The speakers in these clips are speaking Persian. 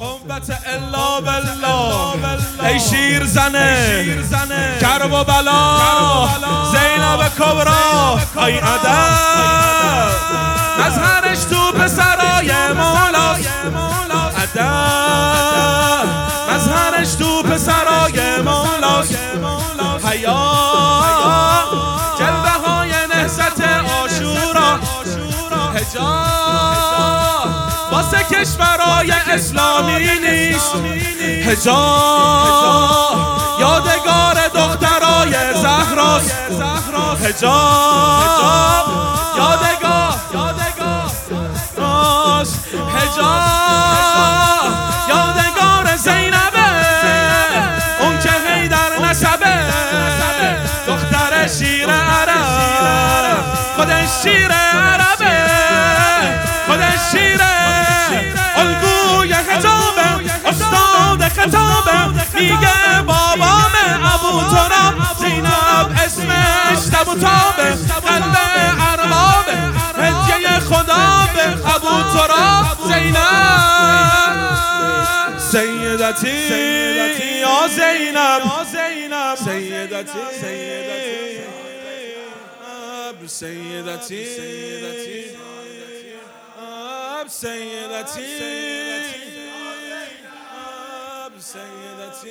قوت الا بالله. ای شیر زنه کرب و بلا. زینب کبرا ای ادب. مظهرش کشورای اسلامی نیست. هجاب یادگار دخترای زهراست. هجاب یادگار. هجاب یادگار زینبه. اون که هیدر نسبه. دختر شیر عرب. خودش شیر عربه. شیر میگه بابام ابو تراب زینب اسمش تبو تابه قلب اربابه هدیه خدا به ابو تراب زینب. سیدتی یا زینب سیدتی سیدتی اب سیدتی اب سیدتی.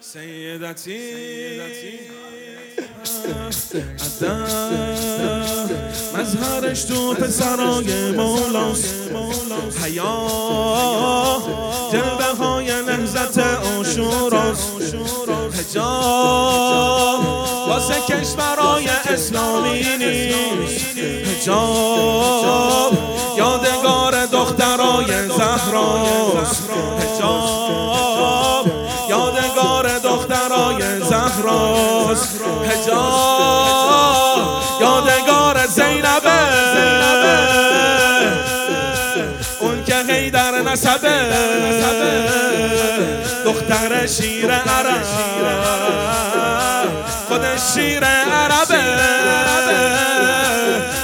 سیدتی. مظهرش تو پسرای مولاست. حیا. جلبه های نهزت آشوراست هجاب واسه کشورای اسلامی نیست. هجاب هجاب یادگار دخترای زهراست. هجاب یادگار زینبه. اون که هیدر نسبه. دختر شیر عرب. خودش شیر عربه.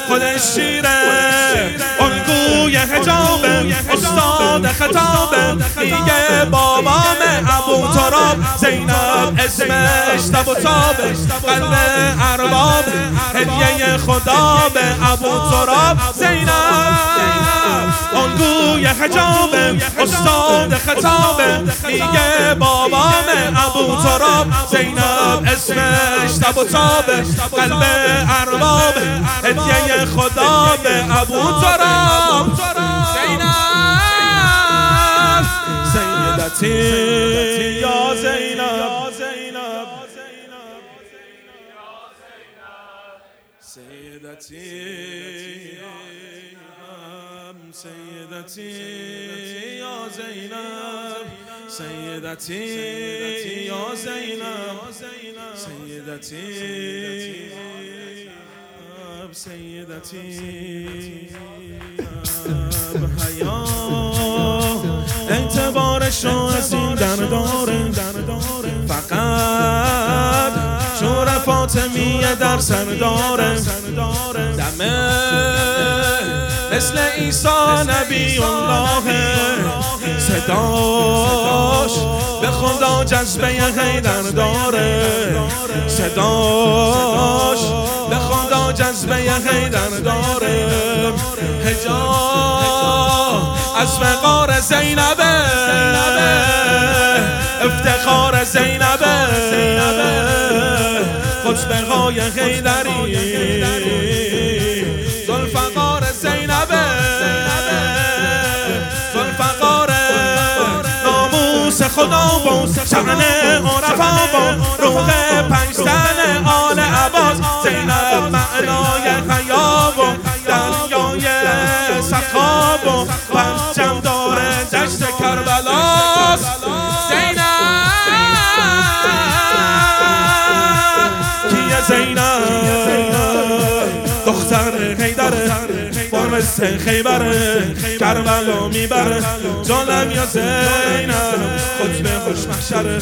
خودش شیر حجابه استاد خطابه میگه بابام ابو تراب زینب اسمش تب و تابه قلب ارباب هدیه خدا به ابو تراب زینب الگوی حجابه استاد خطابه میگه بابام ابو تراب زینب اسمش تب و تابه قلب ارباب هدیه خدا به ابو تراب سیدتی سیدتی یا زینب سیدتی یا زینب سیدتی سیدتی حیا اعتبارش رو از این در داره فاطمیه در سر داره. دمه. مثل ایسا نبی الله. صداش به خدا جذبه حیدر داره. صداش به خدا جذبه حیدر داره. هجا از وقار زینبه. افتخار زینبه. خطبه های حیدری زلفقار زینبه زلفقار ناموس خدا و شعن عرفا و روح پنجتن آل عباس. زینب معنای حیا و دریای سخا و پنجم خیدره با مثل خیبره کربلا می‌بره جانم یا زینب خطب خوش محشره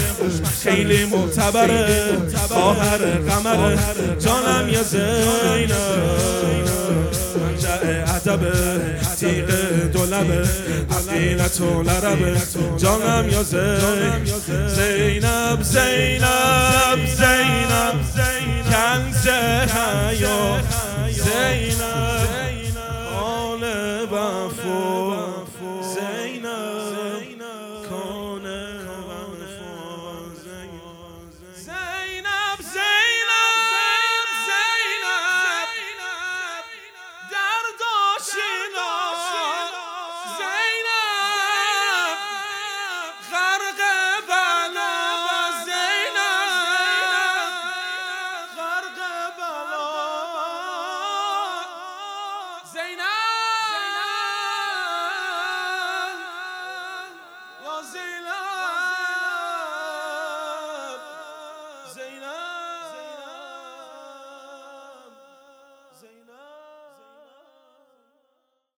خیلی معتبره خواهر قمره جانم یا زینب منجع عدب تیغ دولبه عقیلت و لربه جانم یا زینب زینب زینب. زینب کنز حیا زینب آل وفا.